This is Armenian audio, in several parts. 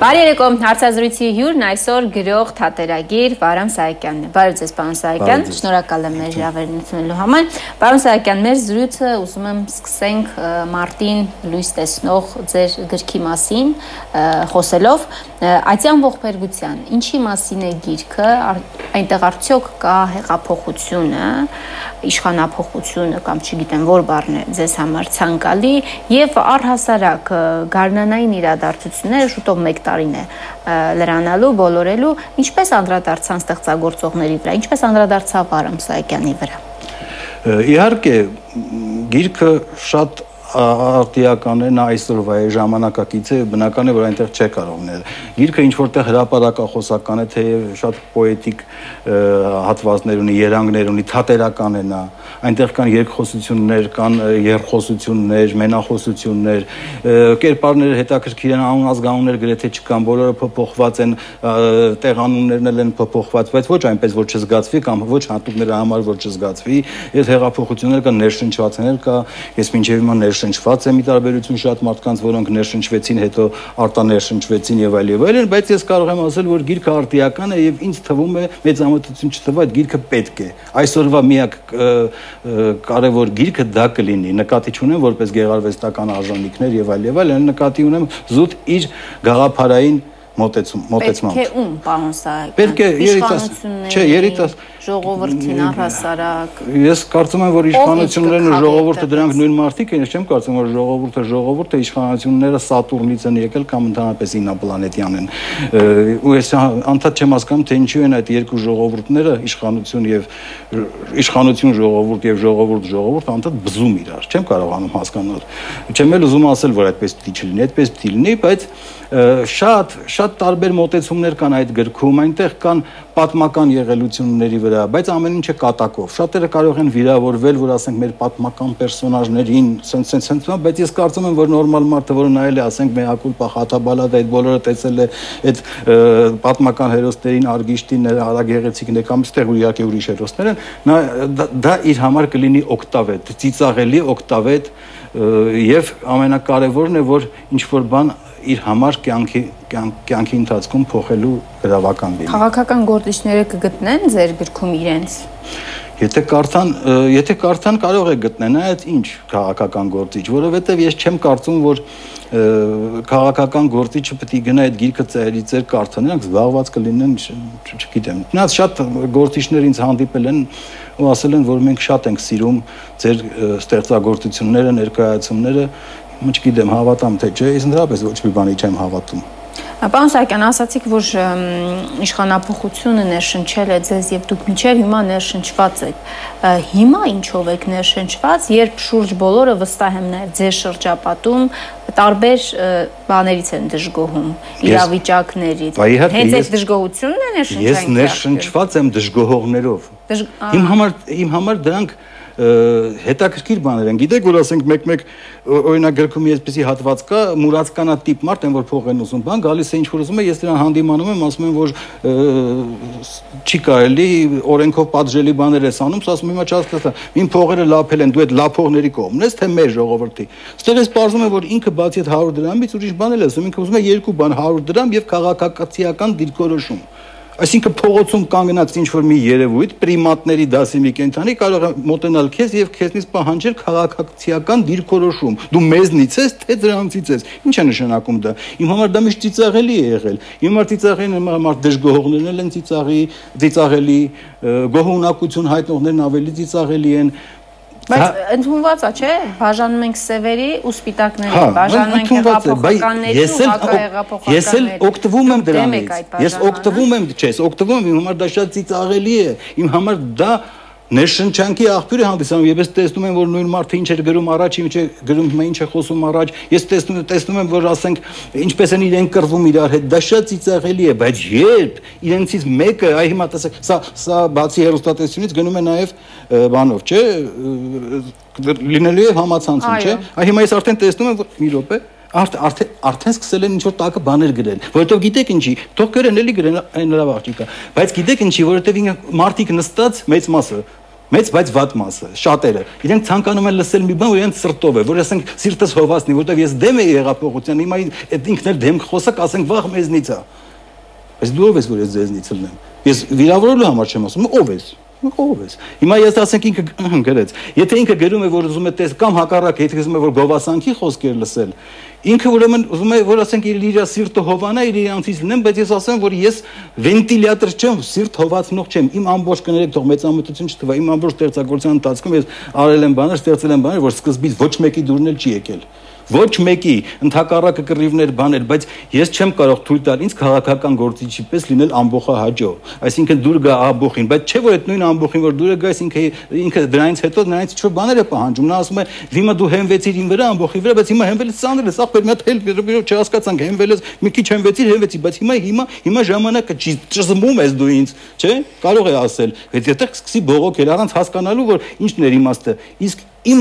Բարի երեկո, հարցազրույցի հյուրն այսօր գրող թատերագիր Վարամ Սահակյանն է։ Բարև ձեզ, պարոն Սահակյան, շնորհակալ եմ մեր հրավերությունելու համար։ Պարոն Սահակյան, մեր զրույցը ուզում եմ սկսենք մարտին լույս տեսնող ձեր գրքի մասին, խոսելով Ատյան ողբերգության։ Ինչի մասին է գիրքը, այնտեղ արդյոք կա հեղափոխությունը, իշխանապողությունը կամ չգիտեմ որ բառն է ձեզ համար ցանկալի եւ առհասարակ գարնանային իրադարձությունները շուտով 1 տարին է լրանալու, բոլորելու, ինչպես անդրադարձան ստեղծագործողների վրա, ինչպես անդրադարձավ Արամ Սահակյանի վրա։ Իհարկե գիրքը շատ արտիական է նա այսօրվա է ժամանակակից է բնական է որ այնտեղ չէ կարող նել գիրքը ինչ որտեղ հրապարակախոսական է թեև շատ պոետիկ հատվածներ ունի երանգներ ունի թատերական է նա այնտեղ կան երկխոսություններ, կան երխոսություններ, մենախոսություններ, կերպարները հետաքրքիր են, անազգանուններ գրեթե չկան, բոլորը փոփոխված են, տեղանուններն էլ են փոփոխված, բայց ոչ այնպես որ չզգացվի կամ ոչ հատուկ նրա համար որ չզգացվի, այս հեղափոխությունները կա ներշնչվածներ կա, ես մինչև հիմա ներշնչված եմ ի տարբերություն շատ մարդկանց, որոնք ներշնչվեցին, հետո արտաներշնչվեցին եւ այլ եւ այլն, բայց ես կարող եմ ասել, որ գիրքը արտիական է եւ ինձ թվում է մեծ ամոթություն չթվա, այդ գիրքը պետք է։ Այսօրվա միակ կարևոր գիրքը դա կլինի։ Նկատի չունեմ որպես գեղարվեստական արժանինքներ եւ այլ եւ այլ, այլ նկատի ունեմ զուտ իր գաղափարային մոտեցում մոտեցմամբ։ Պետք է ում, պարոն Սահակյան։ Պետք է երիտասարդ, չէ, երիտասարդ ժողովրդին առհասարակ։ Ես կարծում եմ, որ իշխանություններն ու ժողովուրդը դրանք նույն մարդիկ են, ես չեմ կարծում, որ ժողովուրդը ժողովուրդը իշխանությունները Սատուրնից են եկել կամ ընդհանրապես ինապլանետյան են։ Ու ես անդադ չեմ հասկանում, թե ինչու են այդ երկու ժողովուրդները իշխանություն եւ իշխանություն ժողովուրդ եւ ժողովուրդ ժողովուրդ անդադ բզում իրար։ Չեմ կարողանում հասկանալ։ Չեմ էլ ուզում ասել, որ այդպես պիտի չլինի, այդպես պիտի լինի, բայց շատ շատ տարբեր մոտեցումներ կան այդ գրքում, այնտեղ կան պատմական եղելությունների վրա, բայց ամեն ինչը կատակով։ Շատերը կարող են վիրավորվել, որ ասենք մեր պատմական պերսոնաժներին, սենց սենց սենց, բայց ես կարծում եմ, որ նորմալ մարդը, որը նայել է, ասենք Մեհակուլպա Խաթաբալադը, այդ բոլորը տեսել է այդ պատմական հերոսներին, Արգիշտին, Արագեղեցիկն է կամ ստեղ իհարկե ուրիշ հերոսներ են, նա դա իր համար կլինի օկտավետ, ծիծաղելի օկտավետ եւ ամենակարևորն է, որ ինչ որ բան իր համար կյանքի կյանքի ընթացքում փոխելու գրավական լինի։ Քաղաքական գործիչները կգտնեն ձեր գրքում իրենց։ Եթե կարդան, եթե կարդան կարող է գտնեն, այդ ինչ քաղաքական գործիչ, որովհետև ես չեմ կարծում, որ քաղաքական գործիչը պետք է գնա այդ գիրքը ծերի ծեր կարդան, նրանք զբաղված կլինեն, չգիտեմ։ Նրանց շատ գործիչներ ինձ հանդիպել են ու ասել են, որ մենք շատ ենք սիրում ձեր ստեղծագործությունները, ներկայացումները, չգիտեմ, հավատամ թե չէ, ես ընդհանրապես ոչ մի բանի չեմ հավատում։ Պարոն Սարգսյան, ասացիք, որ իշխանապողությունը ներշնչել է ձեզ եւ դուք միջև հիմա ներշնչված եք։ Հիմա ինչով եք ներշնչված, երբ շուրջ բոլորը վստահ եմ նաեւ ձեր շրջապատում տարբեր բաներից են դժգոհում, իրավիճակներից։ Հենց այդ դժգոհությունն է ներշնչանք։ Ես ներշնչված եմ դժգոհողներով։ Իմ համար իմ համար դրանք հետաքրքիր բաներ են։ Գիտեք, որ ասենք մեկ-մեկ օրինակ գրքում այսպեսի հատված կա, մուրացկանա տիպ մարդ են, որ փող են ուզում, բան գալիս է ինչ որ ուզում է, ես դրան հանդիմանում եմ, ասում եմ, որ չի կարելի օրենքով պատժելի բաներ ես անում, ասում հիմա չհասկացա, իմ փողերը լափել են, դու այդ լափողների կողմն ես, թե մեր ժողովրդի։ Ստեղ ես բարձում է, որ ինքը բացի այդ 100 դրամից ուրիշ բան էլ ասում, ինքը ուզում է երկու բան 100 դրամ եւ քաղաքացիական դիրքորոշում։ Այսինքն փողոցում կանգնած ինչ որ մի երևույթ պրիմատների դասի մի կենթանի կարող է մոտենալ քեզ եւ քեզնից պահանջել քաղաքացիական դիրքորոշում։ Դու մեզնից ես, թե դրանցից ես։ Ինչ է նշանակում դա։ Իմ համար դա միշտ ծիծաղելի է եղել։ Իմ համար ծիծաղելին համար դժգոհողներն են ծիծաղի, ծիծաղելի, գոհունակություն հայտնողներն ավելի ծիծաղելի են Բայց ընդունված է, չէ՞, բաժանում ենք սևերի ու սպիտակների, բաժանում ենք հեղափոխականների ու հակահեղափոխականների։ Ես էլ օգտվում եմ դրանից։ Ես օգտվում եմ, չէ, օգտվում եմ, իմ համար դա շատ ծիծաղելի է։ Իմ համար դա ներշնչանքի աղբյուր է հանդիսանում եւ ես տեսնում եմ որ նույն մարդը ինչ էր գրում առաջ ինչ է գրում հիմա ինչ է խոսում առաջ ես տեսնում եմ տեսնում եմ որ ասենք ինչպես են իրեն կռվում իրար հետ դա շատ ծիծաղելի է բայց երբ իրենցից մեկը այ հիմա տեսեք սա սա բացի հերոստատեսությունից գնում է նաեւ բանով չէ լինելու է համացանցում չէ այ հիմա ես արդեն տեսնում եմ որ մի րոպե արդեն արդեն սկսել են ինչ որ տակը բաներ գրել որովհետեւ գիտեք ինչի թող գրեն էլի գրեն այն նրա աղջիկը բայց գիտեք ինչի որովհետեւ ինքը մարտիկ նստած մեծ մասը մեծ բայց վատ մասը, շատերը։ Իրենք ցանկանում են լսել մի բան, որ իրենց սրտով է, որ ասենք սիրտս հովացնի, որտեվ ես դեմ եի հեղափոխության, հիմա այդ ինքն էլ դեմ խոսակ, ասենք վաղ մեզնից է։ Բայց դու ով ես, որ ես ձեզնից լնեմ։ Ես վիրավորելու համար չեմ ասում, ով ես։ Ով ես։ Հիմա ես ասենք ինքը գրեց։ Եթե ինքը գրում է, որ ուզում է տես կամ հակառակ, եթե ուզում է որ գովասանքի խոսքեր լսել, ինքը ուրեմն ուզում է որ ասենք իր իր սիրտը հովանա, իր իրանցից լինեմ, բայց ես ասեմ, որ ես վենտիլյատոր չեմ, սիրտ հովացնող չեմ։ Իմ ամբողջ կներեք թող մեծամտություն չթվա։ Իմ ամբողջ ստեղծագործության ընթացքում ես արել եմ բաներ, ստեղծել եմ բաներ, որ սկզբից ոչ մեկի դուրն էլ չի եկել ոչ մեկի ընդհակառակը կռիվներ բաներ, բայց ես չեմ կարող թույլ տալ ինձ քաղաքական գործիչի պես լինել ամբողջահաջո։ Այսինքն դուր գա ամբողին, բայց չէ որ այդ նույն ամբողին որ դուրը գայս ինքը ինքը դրանից հետո նրանից ինչ-որ բաներ է պահանջում։ Նա ասում է՝ «Հիմա դու հենվեցիր իմ վրա ամբողի վրա, բայց հիմա հենվելը ծանր է, սա պետք է մի հատ հել չհասկացանք, հենվելը մի քիչ հենվեցիր, հենվեցի, բայց հիմա հիմա հիմա ժամանակը չի ճզմում ես դու ինձ, չէ՞։ Կարող է ասել, բայց եթե սկսի բողոքել առանց հասկանալու որ ինչն է իմաստը։ Իսկ իմ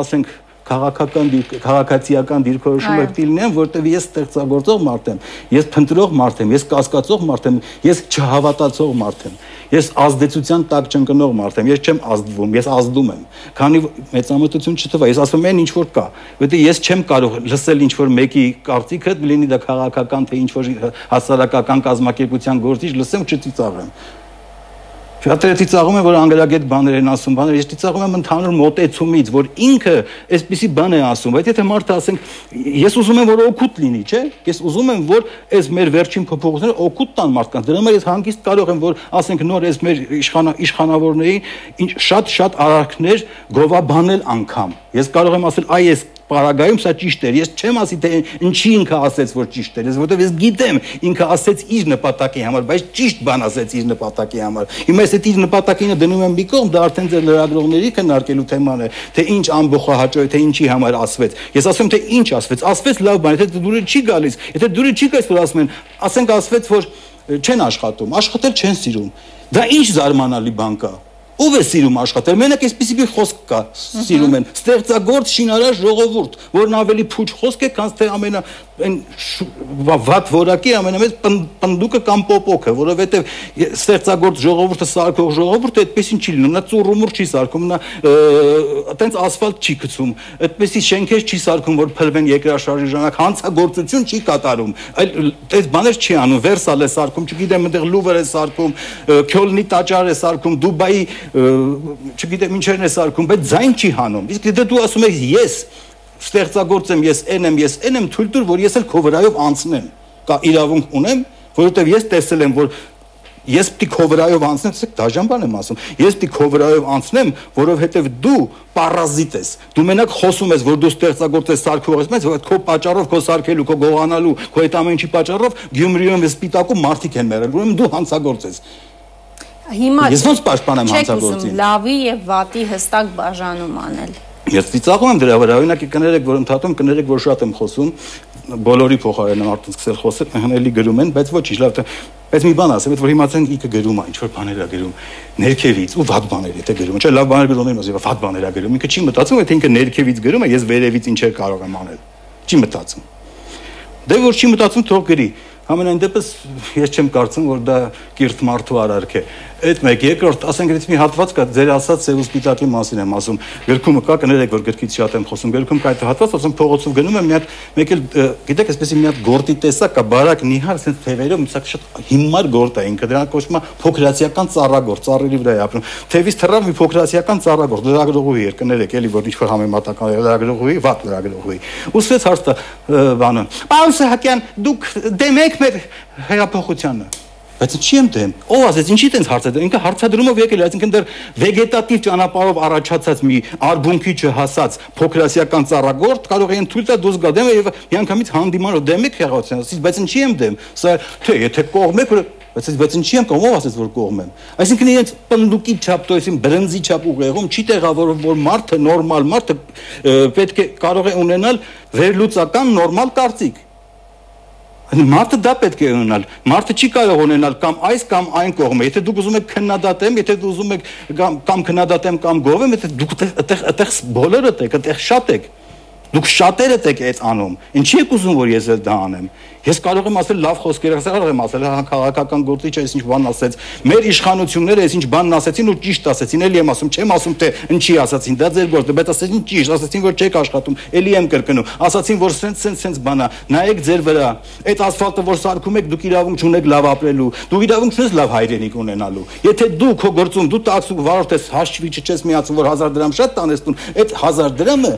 ասենք քաղաքական քաղաքացիական դիրքորոշումը պետք է լինեն, որտեղ ես ստեղծագործող մարդ եմ, ես փնտրող մարդ եմ, ես կասկածող մարդ եմ, ես չհավատացող մարդ եմ։ Ես ազդեցության տակ չընկնող մարդ եմ, ես չեմ ազդվում, ես ազդում եմ։ Քանի մեծամտություն չթվա, ես ասում եմ ինչ որ կա, որտեղ ես չեմ կարող լսել ինչ որ մեկի կարծիքը, լինի դա քաղաքական թե ինչ որ հասարակական կազմակերպության գործիչ, լսեմ չծիծաղեմ։ Շատերը ծիծաղում են, որ անգլագետ բաներ են ասում, բաներ, ես ծիծաղում եմ ընդհանուր մոտեցումից, որ ինքը այսպիսի բան է ասում, բայց եթե մարդը ասենք, ես ուզում եմ, որ օգուտ լինի, չէ՞։ Ես ուզում եմ, որ այս մեր վերջին փոփոխությունները օգուտ տան մարդկանց։ Դրա համար ես հանգիստ կարող եմ, որ ասենք նոր այս մեր իշխանա իշխանավորների ինչ շատ-շատ արարքներ գովաբանել անգամ։ Ես կարող եմ ասել, այ ես Պարագայում սա ճիշտ էր։ Ես չեմ ասի թե ինչի ինքը ասեց, որ ճիշտ էր, որովհետև ես գիտեմ, ինքը ասեց իր նպատակի համար, բայց ճիշտ բան ասեց իր նպատակի համար։ Հիմա ես այդ իր նպատակինը դնում եմ մի կողմ, դա արդեն ձեր լրագրողների քննարկելու թեման է, թե ինչ ամբողջահաճո է, թե ինչի համար ասվեց։ Ես ասում թե ինչ ասվեց, ասվեց լավ բան, եթե դուրը չի գալիս, եթե դուրը չի գալիս, որ ասում են, ասենք ասվեց, որ չեն աշխատում, աշխատել չեն սիրում։ Դա ինչ զարմանալի բան կա։ Ով է սիրում աշխատել։ Մենակ այսպեսի մի խոսք կա, սիրում են։ Ստեղծագործ շինարար ժողովուրդ, որն ավելի փուչ խոսք է, քան թե ամենա այն վատ որակի ամենամեծ պնդուկը կամ պոպոկը, որովհետև ստեղծագործ ժողովուրդը սարքող ժողովուրդը այդպեսին չի լինում, նա ծուռումուր չի սարքում, նա այտենց ասֆալտ չի գցում, այդպեսի շենքեր չի սարքում, որ փլվեն երկրաշարժի ժամանակ հանցագործություն չի կատարում։ Այլ այս բաներ չի անում, Վերսալ է սարքում, չգիտեմ, այնտեղ Լուվր է սարքում, Քյոլնի տաճար է սարքում, Դուբայի, չգիտեմ, ինչերն է սարքում, բայց ձայն չի հանում։ Իսկ դե դու ասում ես ես ստեղծագործ եմ, ես այն եմ, ես այն եմ, թույլ տուր, որ ես էլ քո վրայով անցնեմ։ Կա իրավունք ունեմ, որովհետև ես տեսել եմ, որ ես պիտի քո վրայով անցնեմ, ասեք դաժան բան եմ ասում։ Ես պիտի քո վրայով անցնեմ, որովհետև դու պարազիտ ես։ Դու մենակ խոսում ես, որ դու ստեղծագործ ես սարքող ես, բայց քո պատճառով, քո սարքելու, քո գողանալու, քո այդ ամեն ինչի պատճառով Գյումրիում ես սպիտակում մարդիկ են մերել։ Ուրեմն դու հանցագործ ես։ Հիմա ես ոնց պաշտպանեմ հանցագործին։ Չեք լավի եւ վատի հստակ բաժանում անել։ Ես ծիծաղում եմ դրա վրա, օրինակ կներեք, որ ընդհատում կներեք, որ շատ եմ խոսում, բոլորի փոխարեն արդեն սկսել խոսել, հնելի գրում են, բայց ոչինչ, լավ, բայց մի բան ասեմ, որ հիմա ցեն ինքը գրում է, ինչ որ բաներ է գրում, ներքևից ու վատ բաներ եթե գրում, չէ, լավ բաներ գրում եմ, ասի, վատ բաներ է գրում, ինքը չի մտածում, թե ինքը ներքևից գրում է, ես վերևից ինչեր կարող եմ անել։ Չի մտածում։ Դե որ չի մտածում, թող գրի։ Համենայն դեպս ես չեմ կարծում, որ դա կիրթ մարդու արարք է։ Այդ մեկ, երկրորդ, ասենք դից մի հատված կա, ձեր ասած ծև ու սպիտակի մասին եմ ասում։ Գրքումը կա, կներեք, որ գրքից շատ եմ խոսում։ Գրքում կա այդ հատված, ասում փողոցով գնում եմ, մի հատ մեկ էլ գիտեք, այսպեսի մի հատ գորտի տեսակ կա, բարակ նիհար, ասենց թևերով, մի շատ հիմար գորտ է ինքը, դրան կոչվում է փոքրացիական ծառագործ, ծառերի վրա է ապրում։ Թևից թռավ մի փոքրացիական ծառագործ, լրագրողուհի էր, կներեք, էլի որ ինչ-որ համեմատական լրագրողուհի, վատ լրագրողուհի։ Ուսվեց հարցը բանը։ Պարոն Սահակյան, դուք դեմ եք մեր հերապոխությանը։ Բայց ինչի եմ դեմ։ Ո՞վ ասեց, ինչի՞ տենց հարցադրում։ Ինքը հարցադրումով եկել է, այսինքն դեռ վեգետատիվ ճանապարհով առաջացած մի արբունքի չհասած փոքրասիական ծառագործ կարող էին թույլ տա դուրս գա դեմը եւ միանգամից հանդիմանով դեմ եք հեղացան։ Ասից, բայց ինչի եմ դեմ։ Սա թե եթե կողմ եք, բայց ասից, բայց ինչի եմ կողմ, ով ասեց, որ կողմ եմ։ Այսինքն իրենց պնդուկի չափ, այսինքն բրնձի չափ ուղեղում չի տեղավորվում, որ մարդը նորմալ մարդը պետք է կարող է ունենալ վերլուծական նորմալ կարծիք Մարդը դա պետք է ունենալ։ Մարդը չի կարող ունենալ կամ այս կամ այն կողմը։ Եթե դուք ուզում եք քննադատեմ, եթե դուք ուզում եք կամ քննադատեմ կամ գովեմ, եթե դուք այդտեղ այդտեղ բոլորը եք, այդտեղ շատ եք։ Դուք շատերդ եք այդ անում։ Ինչի եք ուզում որ ես էլ դա անեմ։ Ես կարող եմ ասել լավ խոսքեր, կարող եմ ասել հա քաղաքական գործիչ այս ինչ բան ասեց։ Մեր իշխանությունները այս ինչ բանն ասեցին ու ճիշտ ասեցին, էլի եմ ասում, չեմ ասում թե ինչի ասացին, դա ձեր գործը, բայց ասեցին ճիշտ, ասեցին որ չեք աշխատում, էլի եմ կրկնում։ Ասացին որ սենց սենց սենց բանա, նայեք ձեր վրա։ Այդ ասֆալտը որ սարքում եք, դուք իրավունք չունեք լավ ապրելու։ Դու իրավունք չունես լավ հայրենիք ունենալու։ Եթե դու քո գործում դու տաքսու վարորդ ես հաշվի չես միացում որ 1000 դրամ շատ տանես տուն, այդ 1000 դրամը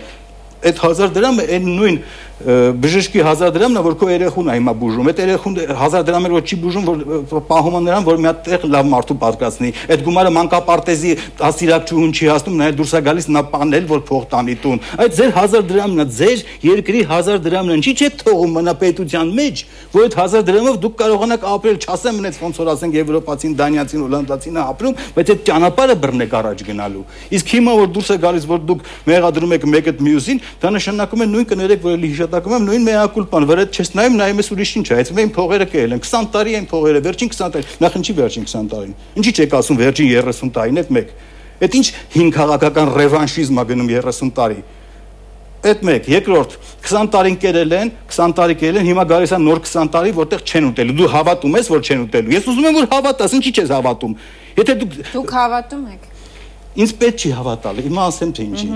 այդ 1000 դրամը այն նույն բժշկի 1000 դրամն է որ քո երեխուն է հիմա բուժում այդ երեխուն 1000 դրամը որ չի բուժում որ պահում է նրան որ մի հատ տեղ լավ մարդու պատկացնի այդ գումարը մանկապարտեզի ասիրակչուհուն չի հասնում նաև դուրս է գալիս նա պանել որ փող տանի տուն այդ ձեր 1000 դրամն է ձեր երկրի 1000 դրամն է ինչի՞ չէ թողում մնա պետության մեջ որ այդ 1000 դրամով դուք կարողանաք ապրել չասեմ մնաց ոնց որ ասենք եվրոպացին դանիացին հոլանդացին է ապրում բայց այդ ճանապարհը բռնեք առաջ գնալու իսկ հիմա որ դուրս է գալիս որ դուք մեղադրում եք մեկը մյուսին դա նշանակում է նույն կներեք որ լի հիշատակում եմ նույն մեակուլպան, վրա չես նայում, նայում ես ուրիշ ինչ է, այդ մեր փողերը կել են 20 տարի են փողերը, վերջին 20 տարի, նախ ինչի վերջին 20 տարին։ Ինչի՞ չեք ասում վերջին 30 տարին, այդ մեկ։ Այդ ինչ հին քաղաքական ռևանշիզմ է գնում 30 տարի։ Այդ մեկ, երկրորդ 20 տարին կերել են, 20 տարի կերել են, հիմա գալիս է նոր 20 տարի, որտեղ չեն ուտելու։ Դու հավատում ես, որ չեն ուտելու։ Ես ուզում եմ որ հավատաս, ինչի՞ չես հավատում։ Եթե դու Դուք հավատում եք։ Ինձ պետք չի հավատալ։ Հիմա ասեմ թե ինչի։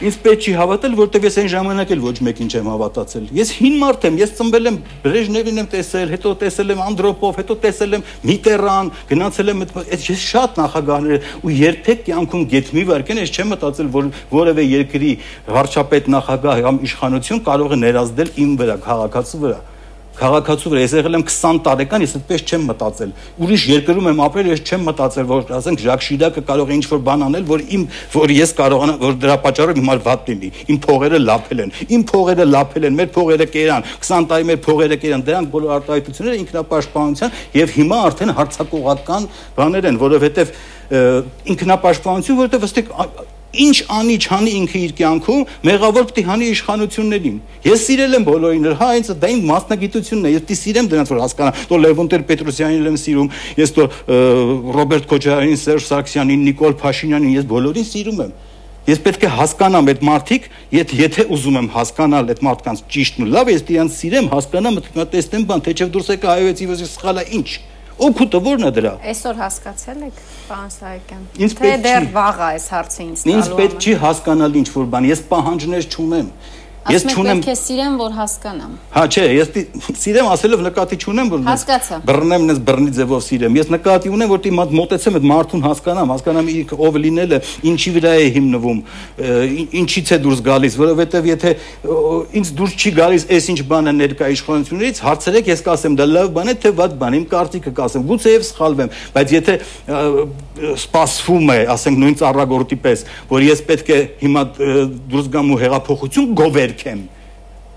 Ինձ պետք չի հավատալ, որտեվ ես այն ժամանակ էլ ոչ մեկին չեմ հավատացել։ Ես հին մարդ եմ, ես ծնվել եմ Բրեժնևին եմ տեսել, հետո տեսել եմ Անդրոպով, հետո տեսել եմ Միտերան, գնացել եմ այդ ես շատ նախագահներ ու երբեք կյանքում գետ մի վարկեն ես չեմ մտածել, որ որևէ երկրի վարչապետ նախագահ կամ իշխանություն կարող է ներազդել իմ վրա, քաղաքացու վրա քաղաքացու վրա ես եղել եմ 20 տարեկան, ես այդպես չեմ մտածել։ Ուրիշ երկրում եմ ապրել, ես չեմ մտածել, որ ասենք Ժակ Շիրակը կարող է ինչ-որ բան անել, որ իմ որ ես կարողանամ, որ դրա պատճառով հիմա վատ լինի։ Իմ փողերը լափել են։ Իմ փողերը լափել են, մեր փողերը կերան, 20 տարի մեր փողերը կերան, դրանք բոլոր արտահայտությունները ինքնապաշտպանության եւ հիմա արդեն հարցակողական բաներ են, որովհետեւ ինքնապաշտպանություն, որովհետեւ ըստ ինչ անի չանի ինքը իր կյանքում մեղավոր պետք է հանի իշխանություններին ես սիրել եմ բոլորին հա դա իմ մասնագիտությունն է ես պետք է սիրեմ դրանց որ հասկանա տո Լևոն Տեր-Պետրոսյանին եմ սիրում ես տո Ռոբերտ Քոչարյանին Սերժ Սարգսյանին Նիկոլ Փաշինյանին ես բոլորին սիրում եմ Ես պետք է հասկանամ այդ մարդիկ, եթե եթե ուզում եմ հասկանալ այդ մարդկանց ճիշտն ու լավ, ես դրանց սիրեմ, հասկանամ, տեսնեմ բան, թե չէ դուրս եկա հայոց իվոս սխալա ինչ։ Օգուտը ո՞րն է դրա։ Այսօր հասկացել եք, պարոն Սահակյան։ Թե դեռ վաղ է այս հարցը ինձ տալու։ Ինձ պետք չի հասկանալ ինչ որ բան, ես պահանջներ չունեմ։ Ես չունեմ։ Պետք է սիրեմ, որ հասկանամ։ Հա, չէ, ես սիրեմ ասելով նկատի չունեմ, որ Հասկացա։ բռնեմ նես բռնի ձևով սիրեմ։ Ես նկատի ունեմ, որ դի մոտեցեմ այդ մարդուն հասկանամ, հասկանամ իր ով լինելը, ինչի վրա է հիմնվում, ինչից է դուրս գալիս, որովհետև եթե ինձ դուրս չի գալիս այս ինչ բանը ներկա իշխանություններից, հարցրեք, ես կասեմ դա լավ բան է, թե վատ բան, իմ կարծիքը կասեմ, գուցե եւ սխալվեմ, բայց եթե սպասվում է, ասենք նույն ծառագորտի պես, որ ես պետք է հիմա դուրս գամ ու հեղափոխություն գովերքեմ,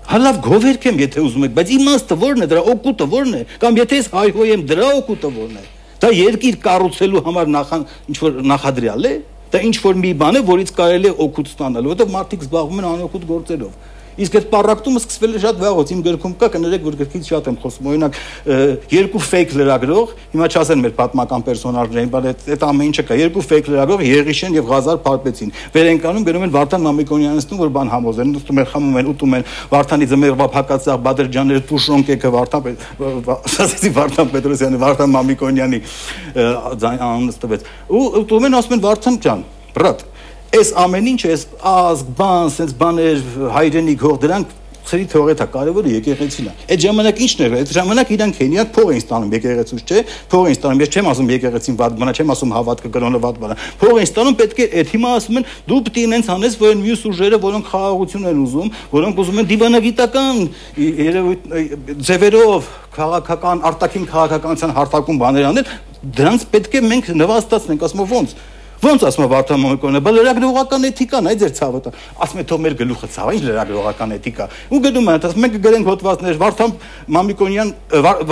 Հա լավ գովերքեմ, եթե ուզում եք, բայց իմաստը ո՞րն է դրա, օգուտը ո՞րն է, կամ եթե ես հայհոյեմ դրա օգուտը ո՞րն է։ Դա երկիր կառուցելու համար նախան ինչ որ նախադրյալ է, դա ինչ որ մի բան է, որից կարելի է օգուտ ստանալ, որովհետև մարդիկ զբաղվում են անօգուտ գործերով։ Իսկ այդ պարակտումը սկսվել է շատ վաղուց։ Իմ գրքում կա, կներեք, որ գրքից շատ եմ խոսում։ Օրինակ, երկու ֆեյք լրագրող, հիմա չասեն մեր պատմական պերսոնաժներին, բայց այդ ամեն ինչը կա։ Երկու ֆեյք լրագրող Եղիշեն եւ Ղազար Փարպեցին։ Վերենկանում գնում են Վարդան Մամիկոնյանստուն, որ բան համոզեն, ուտում են, խմում են, ուտում են Վարդանի ձմեռվա փակածախ Բադրջանները Տուշոնկեքը Վարդան ասացի Վարդան Պետրոսյանը, Վարդան Մամիկոնյանի անունը տվեց։ Ու ուտում են ասում են Վարդան ջան, բրատ Այս ամեն ինչը, այս ազգ, բան, sense բաներ, հայրենիք հող դրանք ծրի թողեթա կարևորը եկեղեցին է։ Այդ ժամանակ ի՞նչն էր։ Այդ ժամանակ իրանք հենիակ փող էին ստանում եկեղեցուց, չէ՞։ Փող էին ստանում։ Ես չեմ ասում եկեղեցին վատ բանա, չեմ ասում հավատքը կրոնը վատ բանա։ Փող էին ստանում, պետք է այդ հիմա ասում են դու պետք է ինձ անես, որ այն մյուս ուժերը, որոնք խաղաղություն են ուզում, որոնք ուզում են դիվանագիտական ձևերով քաղաքական արտաքին քաղաքականության հարթակում բաներ անել, դրանց պետք է մենք նվաստացնենք, ասում ոնց Ոնց ասում է Վարդան Մամիկոնը, բա լրագրողական էթիկան է ձեր ցավը։ Ասում է թող մեր գլուխը ցավը, ինչ լրագրողական էթիկա։ Ու գնում են, ասում մենք գրենք հոդվածներ Վարդան Մամիկոնյան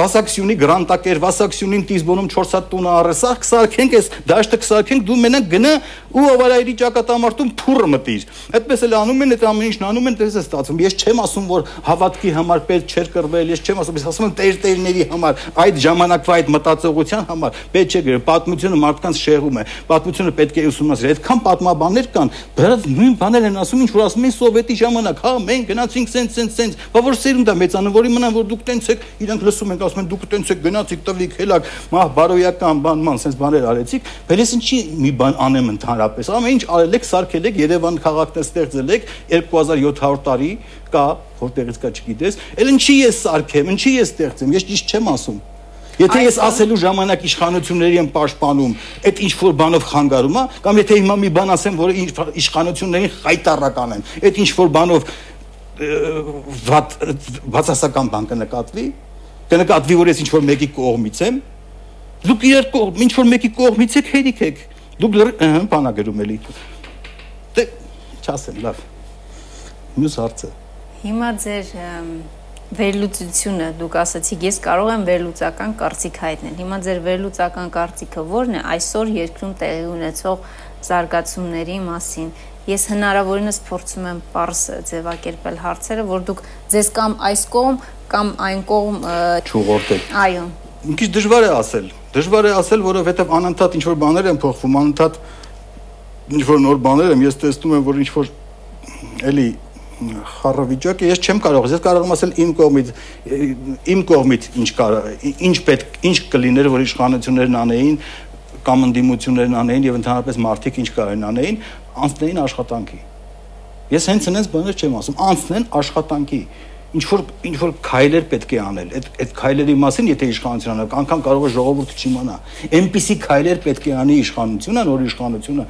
Վասակսյունի գրանտակեր, Վասակսյունին Տիզբոնում 4 հատ տունը առեսա, կսարքենք այս դաշտը կսարքենք, դու մենակ գնա ու ավարայրի ճակատամարտում թուրը մտիր։ Այդպես էլ անում են, այդ ամեն ինչն անում են, դες է ստացվում։ Ես չեմ ասում, որ հավատքի համար պետք չէր կրվել, ես չեմ ասում, ես ասում եմ տեր-տերների համար, այդ ժամանակվա այդ մտածողության համար պետք չէ գրել։ Պատմությունը մարդկանց շեղում է։ Պատմությունը իշխանությունը պետք է ուսումնասիրել։ Այդքան պատմաբաններ կան, բայց նույն բաներ են ասում, ինչ որ ասում են սովետի ժամանակ, հա, մենք գնացինք սենց սենց սենց, բա որ սերունդ է մեծանում, որի մնան որ դուք տենց եք, իրանք լսում ենք, ասում են դուք տենց եք գնացիք, տվիք, հելակ, մահ բարոյական բանման, սենց բաներ արեցիք, բայց ինչի մի բան անեմ ընդհանրապես։ Ամեն ինչ արել եք, սարքել եք, Երևան քաղաքն ստեղծել եք 2700 տարի կա, որտեղից կա չգիտես, ել ինչի ես սարքեմ, ինչի ես ստեղծեմ, ես ճիշտ չեմ ասում։ Եթե ես ասելու ժամանակ իշխանությունների եմ պաշտպանում, այդ ինչ որ բանով խանգարում է, կամ եթե հիմա մի բան ասեմ, որը իշխանություններին խայտարական են, այդ ինչ որ բանով բացասական բան կնկատվի, կնկատվի, որ ես ինչ որ մեկի կողմից եմ, դուք իրար կողմ, ինչ որ մեկի կողմից եք, հերիք եք։ Դուք բանագրում էլի։ Դե չասեմ, լավ։ Մյուս հարցը։ Հիմա ձեր վերլուծությունը դուք ասացիք ես կարող եմ վերլուծական կարծիք հայտնել։ Հիմա ձեր վերլուծական կարծիքը ո՞րն է այսօր երկրում տեղի ունեցող զարգացումների մասին։ Ես հնարավորինս փորձում եմ པարս ձևակերպել հարցերը, որ դուք ձեզ կամ այս կողմ կամ այն կողմ չուղորտեք։ Այո։ Ինչ դժվար է ասել։ Դժվար է ասել, որովհետև անընդհատ ինչ որ բաներ են փոխվում, անընդհատ ինչ որ նոր բաներ եմ, ես տեսնում եմ, որ ինչ որ էլի խառը վիճակը ես չեմ կարող ես կարող եմ ասել իմ կողմից իմ կողմից ինչ կարող ինչ պետք ինչ կլիներ որ իշխանություններն անեին կամ ընդդիմություններն անեին եւ ընդհանրապես մարդիկ ինչ կարեն անեին անցնեին աշխատանքի ես հենց այնպես բաներ չեմ ասում անցնեն աշխատանքի ինչ որ ինչ որ քայլեր պետք է անել այդ այդ քայլերի մասին եթե իշխանությունը անգամ կարող է ժողովուրդը չիմանա այնպիսի քայլեր պետք է անի իշխանությունը նոր իշխանությունը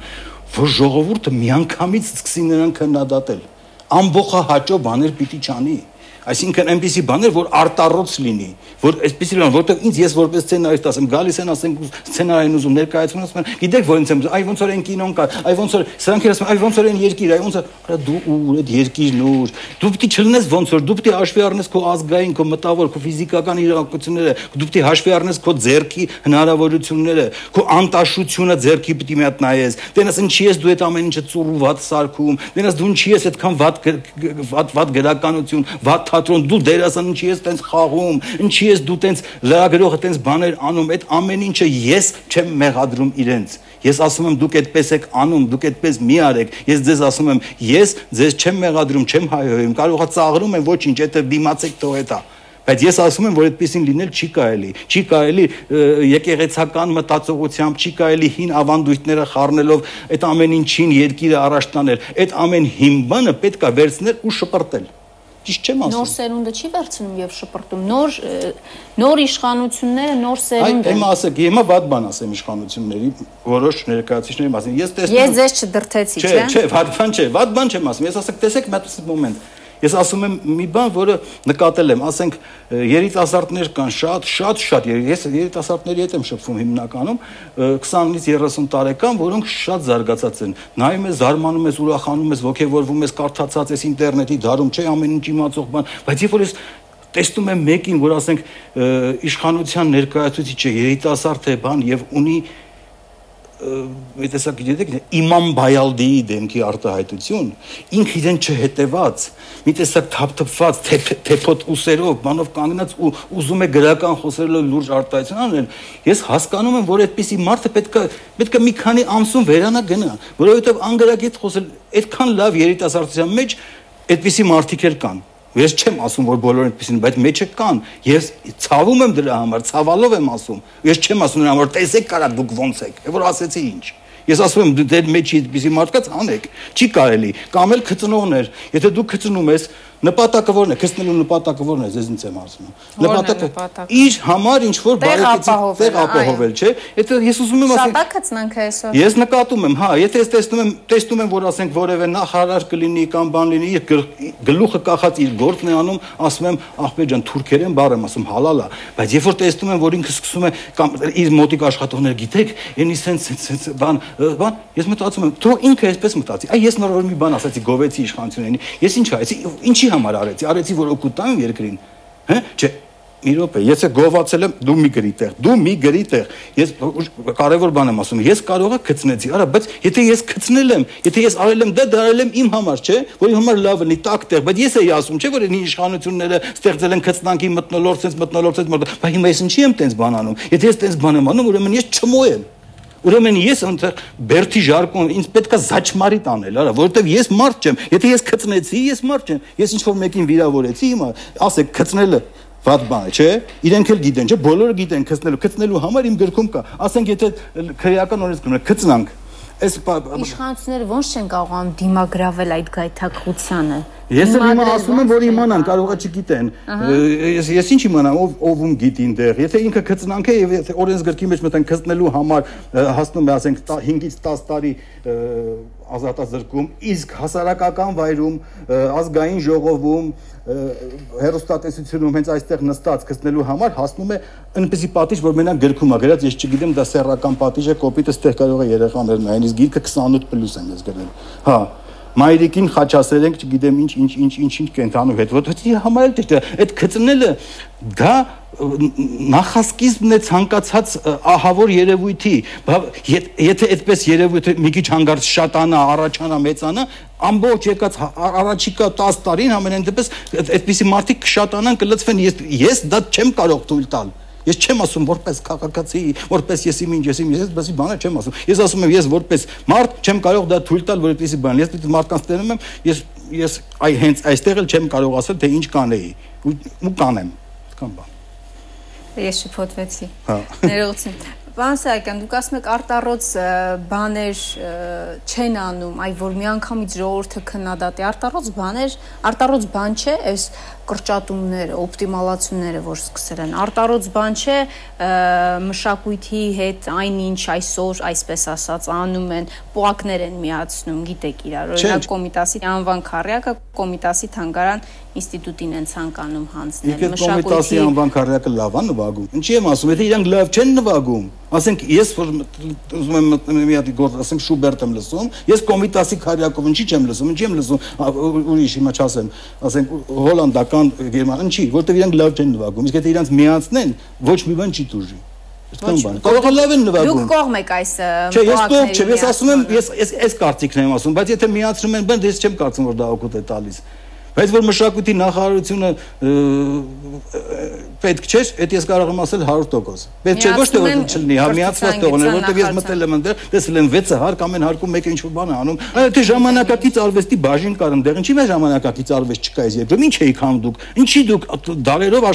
որ ժողովուրդը միանգամից սկսի նրան քննադատել ամբողջահաճո բաներ պիտի չանի Այսինքն այնպիսի բաներ, որ արտառոց լինի, որ այսպիսի բան, որտեղ ինձ ես որպես սցենարիստ ասեմ, գալիս են ասենք սցենարային ուզում ներկայացնում ասում են, գիտեք ո՞ր ինձ եմ, այ ոնց որ են կինոն կա, այ ոնց որ սրանք ասում, այ ոնց որ են երկիր, այ ոնց որ դու ու այդ երկիրն ուր, դու պիտի չլնես ոնց որ, դու պիտի հաշվի առնես քո ազգային, քո մտավոր, քո ֆիզիկական իրավունքները, դու պիտի հաշվի առնես քո ձեռքի հնարավորությունները, քո անտաշությունը ձեռքի պիտի մի հատ նայես, տենաս ինչի ես դու այդ ամեն ինչը ծուրու վատ սարքում, տենաս դու ինչի ես այդքան վատ վատ վատ գրականություն, վատ թատրոն, դու դերասան ինչի ես տենց խաղում, ինչի ես դու տենց լրագրողը տենց բաներ անում, այդ ամեն ինչը ես չեմ մեղադրում իրենց։ Ես ասում եմ դուք այդպես եք անում, դուք այդպես մի արեք։ Ես ձեզ ասում եմ, ես ձեզ չեմ մեղադրում, չեմ հայհոյում, կարողա ծաղրում եմ, ոչինչ, դա դիմացեք թող հետա։ Բայց ես ասում եմ, որ այդպեսին լինել չի կարելի։ Չի կարելի եկեղեցական մտածողությամբ, չի կարելի հին ավանդույթները խառնելով այդ ամեն ինչին երկիրը առաջ տանել։ Այդ ամեն հիմբանը պետքա վերցնել ու շպրտել։ Ճիշտ չեմ ասում։ Նոր սերունդը չի վերցնում եւ շպրտում։ Նոր նոր իշխանությունները, նոր սերունդը։ Այ, հիմա ասեք, հիմա վատ բան ասեմ իշխանությունների որոշ ներկայացուցիչների մասին։ Ես տեսնում Ես ձեզ չդրթեցի, չէ՞։ Չէ, չէ, վատ բան չէ, վատ բան չեմ ասում։ Ես ասեք, տեսեք հատ մոմենտ Ես ասում եմ մի բան, որը նկատել եմ, ասենք երիտասարդներ կան շատ, շատ, շատ, ես երիտասարդների հետ եմ շփվում հիմնականում 20-ից 30 տարեկան, որոնք շատ զարգացած են։ Նայում ես, զարմանում ես, ուրախանում ես, ողջևորվում ես, կարդացած ես ինտերնետի դարում, չէ, ամեն ինչ իմացող բան, բայց երբ որ ես տեսնում եմ մեկին, որ ասենք իշխանության ներկայացուցիչը երիտասարդ է բան եւ ունի մի տեսակ գիտեք իմամ բայալդիի դեմքի արտահայտություն ինքը իրեն չհետևած մի տեսակ թափթփված թեփոտ ուսերով բանով կանգնած ու ուզում է գրական խոսելով լուրջ արտահայտություն անել ես հասկանում եմ որ այդպիսի մարդը պետքա պետքա մի քանի ամսում վերանա գնա որովհետև անգրագետ խոսել այդքան լավ երիտասարդության մեջ այդպիսի մարդիկ էլ կան Ես չեմ ասում, որ բոլորը այդպեսին, բայց մեջը կան։ Ես ցավում եմ դրա համար, ցավալով եմ ասում։ Ես չեմ ասում նրան, որ տեսեք կարա դուք ոնց եք։ Որ ասեցի ինչ։ Ես ասում եմ դեր մեջի այդպեսի մարդկაც անեք։ Չի կարելի։ Կամ էլ քծնողներ։ Եթե դու քծնում ես, Նպատակը ո՞րն է։ Քստնելու նպատակը ո՞րն է, ձեզ ինձ եմ ասում։ Նպատակը իր համար ինչ որ բարեկեցի տեղ ապահովել, չէ։ Եթե ես ուզում եմ ասել Շատակցնանք այսօր։ Ես նկատում եմ, հա, եթե ես տեսնում եմ, տեսնում եմ, որ ասենք որևէ նախարար կլինի կամ բան լինի, գլուխը կախած իր գործն է անում, ասում եմ, ախպեր ջան, թուրքերեն բառ եմ ասում, հալալա, բայց երբ որ տեսնում եմ, որ ինքը սկսում է կամ իր մոտիկ աշխատողները գիտեք, այնի սենց սենց բան, բան, ես մտածում եմ, թող ինքը այսպես մտածի։ Այ ես նոր որ մի բան ասացի գովեցի իշխանություններին։ Ես ինչ արեցի, ինչի համար արեցի, արեցի որ օգուտ տամ երկրին։ Հա? Չէ, մի րոպե, ես է գովացել եմ, դու մի գրի տեղ, դու մի գրի տեղ։ Ես կարևոր բան եմ ասում, ես կարողա գցնեցի, արա, բայց եթե ես գցնել եմ, եթե ես արել եմ դա, դա արել եմ իմ համար, չէ, որ իմ համար լավ լինի, տակ տեղ, բայց ես էի ասում, չէ, որ ինի իշխանությունները ստեղծել են գծնանքի մտնոլորտ, sense մտնոլորտ, sense մտնոլորտ, բայց հիմա ես ինչի եմ տենց բան անում։ Եթե ես տենց բան եմ անում, ուրեմն ես չմոյ եմ։ Ուրեմն ես այնտեղ Բերթի ժարկոն ինձ պետքա զաչմարի տանել, արա, որովհետև ես մարդ չեմ։ Եթե ես քծնեցի, ես մարդ չեմ։ Ես ինչ որ մեկին վիրավորեցի, հիմա ասեք քծնելը վատ բան է, չէ։ Իրենք էլ գիտեն, չէ, բոլորը գիտեն քծնելու, քծնելու համար իմ գրքում կա։ Ասենք եթե քրեական օրենս կրում քծնանք, Այս իշխանությունները ոնց չեն կարողանում դիմագրավել այդ գայթակղությանը։ Ես էլ հիմա ասում եմ, որ իմանան, կարող է չգիտեն։ Ես ես ինչ իմանամ, ով ով ում գիտի այնտեղ։ Եթե ինքը քծնանք է եւ եթե օրենսգրքի մեջ մտան քծնելու համար հասնում է, ասենք 5-ից 10 տարի ազատազրկում, իսկ հասարակական վայրում, ազգային ժողովում, հերոստատեսությունում հենց այստեղ նստած գտնելու համար հասնում է այնպեսի պատիժ, որ մենակ գրքում է գրած, ես չգիտեմ դա սեռական պատիժ է, կոպիտը ստեղ կարող է երեխաներ նայեն, իսկ գիրքը 28 պլյուս եմ ես գրել։ Հա, մայրիկին խաչասեր ենք, չգիտեմ ինչ ինչ ինչ ինչ ինչ կենթանու հետ։ Որտեղ համար էլ դե այդ գծնելը դա նախասկիզբն է ցանկացած ահավոր երևույթի եթե այդպես երևույթը մի քիչ հանգարց շատանա առաջանա մեծանա ամբողջ եկած առաջիկա 10 տարին ամենայն դեպս այդպիսի մարդիկ կշատանան կլծվեն ես ես դա չեմ կարող թույլ տալ Ես չեմ ասում որպես քաղաքացի, որպես եսի ինչ եսի ինչ, ես բասի բանը չեմ ասում։ Ես ասում եմ ես որպես մարդ չեմ կարող դա թույլ տալ, որ այդպեսի բան։ Ես դիտի մարդկանց տերում եմ, ես ես այ հենց այստեղ էլ չեմ կարող ասել թե ինչ կանեի։ Ու կանեմ։ Կամ բան։ Ես շփոթվեցի։ Հա։ Ներողություն։ Պարոն Սահակյան, դուք ասում եք արտառոց բաներ չեն անում, այ որ միանգամից ժողովուրդը քննադատի արտառոց բաներ, արտառոց բան չէ, այս կրճատումները, օպտիմալացումները, որ սկսել են։ Արտառոց բան չէ մշակույթի հետ այնինչ այսօր, այսպես ասած, անում են, պոակներ են միացնում, գիտեք իրար։ Օրինակ Կոմիտասի անվան քարյակը Կոմիտասի թանգարան ինստիտուտին են ցանկանում հանձնել մշակույթի։ Կոմիտասի անվան քարյակը լավ է նվագում։ Ինչի եմ ասում, եթե իրանք լավ չեն նվագում, ասենք ես որ ուզում եմ մի հատ գործ, ասենք Շուբերտ եմ լսում, ես Կոմիտասի քարյակով ինչի չեմ լսում, ինչի եմ լսում, ուրիշ հիմա չասեմ, ասենք հոլանդակ ռուսական, գերմանական չի, որտեղ իրանք լավ չեն նվագում։ Իսկ եթե իրանք միացնեն, ոչ մի բան չի դուրժի։ Այդքան բան։ Կարող է լավ են նվագում։ Դուք կողմ եք այս Չէ, ես կողմ չեմ, ես ասում եմ, ես այս կարծիքն եմ ասում, բայց եթե միացնում են բան, դες չեմ կարծում որ դա օգուտ է տալիս։ Բայց որ մշակույթի նախարարությունը պետք չէ, այդ ես կարող եմ ասել 100%։ Պետք չէ ոչ թե որ չլինի, հա միացված թողնել, որտեղ ես մտել եմ ընդեր, տեսել եմ 6-ը հարկ ամեն հարկում մեկը ինչ-որ բան է անում։ Այդ ժամանակակից արվեստի բաժին կար ընդեղ, ինչի՞ մեր ժամանակակից արվեստ չկա այս երկրում, ինչ էիք անում դուք։ Ինչի դուք դարերով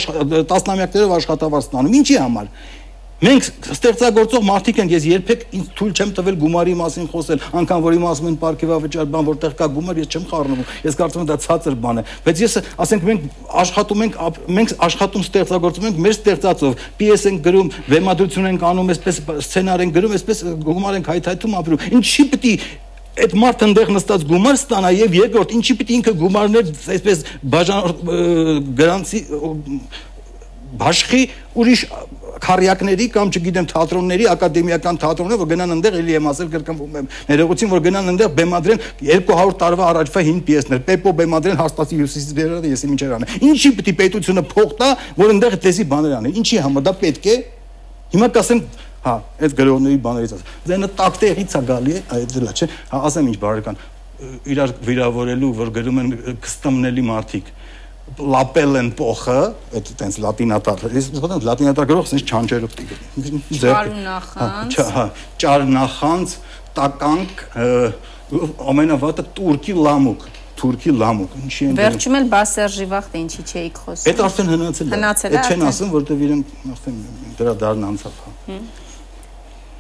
տասնամյակներով աշխատավարձ ստանում, ինչի համար։ Մենք ստեղծագործող մարդիկ ենք, ես երբեք ինձ թույլ չեմ տվել գումարի մասին խոսել, անկան որ իմ ասում են ապարքեվավճար բան, որտեղ կա գումար, ես չեմ խառնվում։ Ես կարծում եմ դա ցածր բան է, բայց ես ասենք մենք աշխատում ենք մենք աշխատում ստեղծագործում ենք մեր ստեղծածով, պիես ենք գրում, վեմադրություն ենք անում, այսպես սցենար ենք գրում, այսպես գումար ենք հայթայթում ապրում։ Ինչի պիտի այդ մարդը այնտեղ նստած գումար ստանա եւ երկրորդ ինչի պիտի ինքը գումարներ այսպես բաժան գրանցի բաշխի ուրիշ քարյակների կամ չգիտեմ թատրոնների, ակադեմիական թատրոնները, որ գնան այնտեղ էլի եմ ասել կրկնվում եմ։ Ներողություն, որ գնան այնտեղ բեմադրեն 200 տարվա առաջվա հին պիեսներ, Պեպո բեմադրեն հաստատի հյուսիսից վերադը եսի ինչեր անը։ Ինչի պիտի պետությունը փող տա, որ այնտեղ դեսի բաներ անի։ Ինչի համար դա պետք է։ Հիմա կասեմ հա, այդ գրողների բաներից ասեմ։ Դենը տակ տեղից է գալի այդ դրա չէ։ Հա, ասեմ ինչ բարեկան իրար վիրավորելու, որ գրում են կստամնելի մարդիկ լապելեն փոխը, այդ տենց լատինատար, ես մտածում լատինատար գրող ինձ չանջերով դիգի։ Ճարնախանց։ Հա, ճարնախանց, հա, տականք, ամենավատը турքի լամուկ, турքի լամուկ, ինչի են։ Վերջում էլ Բասերժի վախտ ինչի չէիք խոսում։ Այդ արդեն հնացել է։ Հնացել է։ Այդ չեն ասում, որտեվ իրեն արդեն դրա դարն անցավ, հա։ Հմ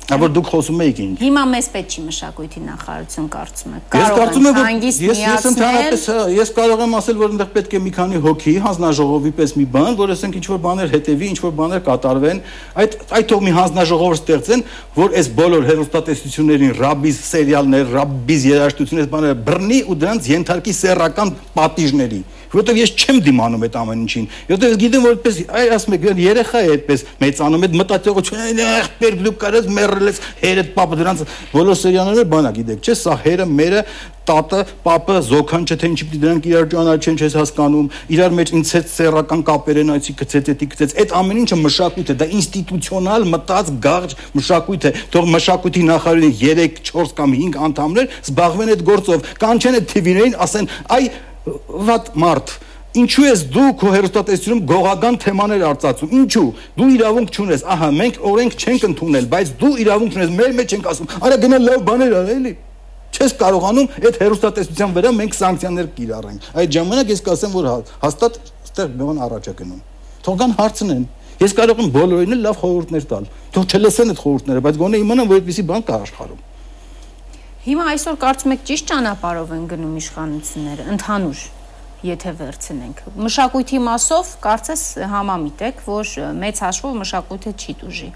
Որ դուք խոսում եք ինչ։ Հիմա մեզ պետք չի մշակույթի նախարարություն կարծում եք։ Ես կարծում եմ որ ես ես ընդհանրապես ես կարող եմ ասել որ այնտեղ պետք է մի քանի հոգի հանձնաժողովի պես մի բան, որ ասենք ինչ որ բաներ հետևի, ինչ որ բաներ կատարվեն, այդ այդ թող մի հանձնաժողով ստեղծեն, որ այս բոլոր հերոստատեսություններին ռաբիզ սերիալներ, ռաբիզ երաժշտություններ, բաները բռնի ու դրանց ենթարկի սեռական պատիժների որովհետև ես չեմ դիմանում այդ ամեն ինչին։ Որովհետև ես գիտեմ որ այդպես այ ասում եք երեխա է այդպես մեծանում այդ մտածողությունը ախպեր դու կարես մեռել ես հերդ պապը դրանց բոլոր սերիալները բանա գիտեք չէ սա հերը մերը տատը, պապը, զոքանչը, թե ինչի պիտի դրանք իրար ճանաչեն, չես հասկանում, իրար մեջ ինձ հետ սեռական կապեր են, այսի գծեց, էդի գծեց։ Այդ ամեն ինչը մշակույթ է, դա ինստիտուցիոնալ մտած գաղջ մշակույթ է։ Թող մշակույթի նախարարի 3, 4 կամ 5 անդամներ զբաղվեն այդ գործով, կանչեն այդ TV-ներին, ասեն, այ վատ մարդ Ինչու ես դու քո հերոստատեսությունում գողական թեմաներ արծացում։ Ինչու։ Դու իրավունք չունես։ Ահա, մենք օրենք չենք ընդունել, բայց դու իրավունք չունես։ Մեր մեջ ենք ասում։ Արա գնա լավ բաներ արա էլի։ Չես կարողանում այդ հերոստատեսության վրա մենք սանկցիաներ կիրառենք։ Այդ ժամանակ ես կասեմ, որ հա- հաստատ այդտեղ բան առաջ է գնում։ Թողան հարցնեն։ Ես կարող եմ բոլորին լավ խորհուրդներ տալ։ Թող չլսեն այդ խորհուրդները, բայց գոնե իմանան, որ այդպեսի բան կա աշխարհում։ Հիմա այսօր կարծում եք ճիշտ ճանապարհով են գնում իշխանությունները, ընդհանուր եթե վերցնենք։ Մշակույթի մասով կարծես համամիտ եք, որ մեծ հաշվով մշակույթը չի դուժի։